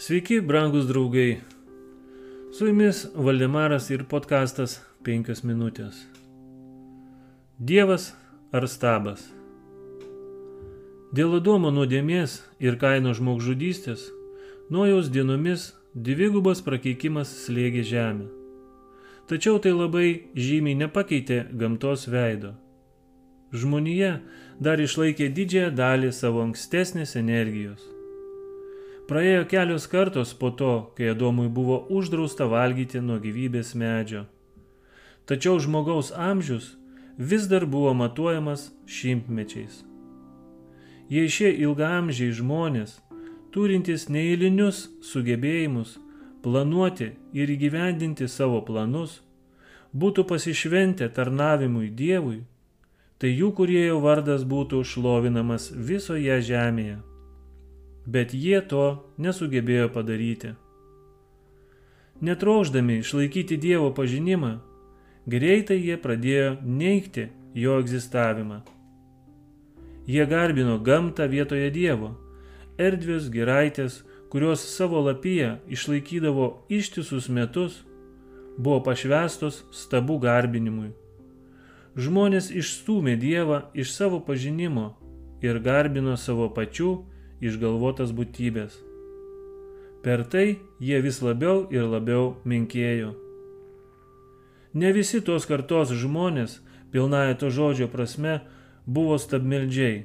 Sveiki, brangus draugai. Su jumis Valdemaras ir podkastas 5 minutės. Dievas ar stabas? Dėl Adomo nuodėmės ir kaino žmogžudystės nuojaus dienomis dvigubas prakeikimas slėgė žemę. Tačiau tai labai žymiai nepakeitė gamtos veido. Žmonija dar išlaikė didžiąją dalį savo ankstesnės energijos. Praėjo kelios kartos po to, kai Adomui buvo uždrausta valgyti nuo gyvybės medžio. Tačiau žmogaus amžius vis dar buvo matuojamas šimtmečiais. Jei šie ilgamžiai žmonės, turintys neįlinius sugebėjimus planuoti ir įgyvendinti savo planus, būtų pasišventę tarnavimui Dievui, tai jų kurėjo vardas būtų šlovinamas visoje žemėje. Bet jie to nesugebėjo padaryti. Netrauždami išlaikyti Dievo pažinimą, greitai jie pradėjo neikti jo egzistavimą. Jie garbino gamtą vietoje Dievo, erdvės giraitės, kurios savo lapyje išlaikydavo ištisus metus, buvo pašvestos stabų garbinimui žmonės išstūmė Dievą iš savo pažinimo ir garbino savo pačių išgalvotas būtybės. Per tai jie vis labiau ir labiau menkėjo. Ne visi tos kartos žmonės, pilnąją to žodžio prasme, buvo stabmeldžiai.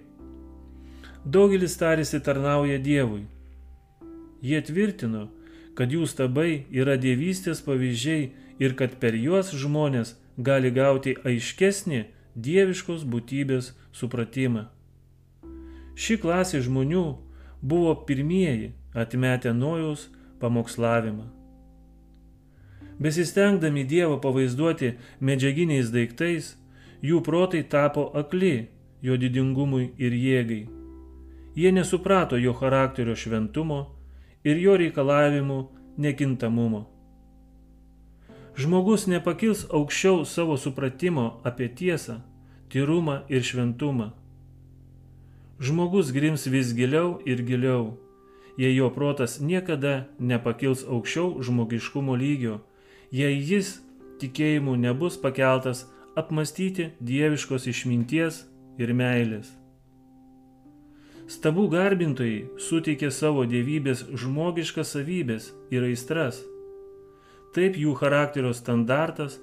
Daugelis tarėsi tarnauja Dievui. Jie tvirtino, kad jų stabai yra dievystės pavyzdžiai ir kad per juos žmonės gali gauti aiškesnį dieviškos būtybės supratimą. Ši klasė žmonių buvo pirmieji atmetę nojaus pamokslavimą. Besistengdami Dievą pavaizduoti medžiaginiais daiktais, jų protai tapo akli jo didingumui ir jėgai. Jie nesuprato jo charakterio šventumo ir jo reikalavimų nekintamumo. Žmogus nepakils aukščiau savo supratimo apie tiesą, tyrumą ir šventumą. Žmogus grims vis giliau ir giliau, jei jo protas niekada nepakils aukščiau žmogiškumo lygio, jei jis tikėjimu nebus pakeltas apmastyti dieviškos išminties ir meilės. Stabų garbintojai suteikė savo dievybės žmogiškas savybės ir aistras Taip jų charakterio standartas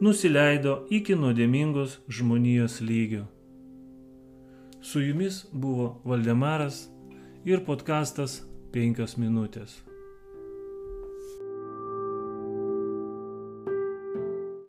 nusileido iki nuodėmingos žmonijos lygio. Su jumis buvo Valdemaras ir podkastas 5 minutės.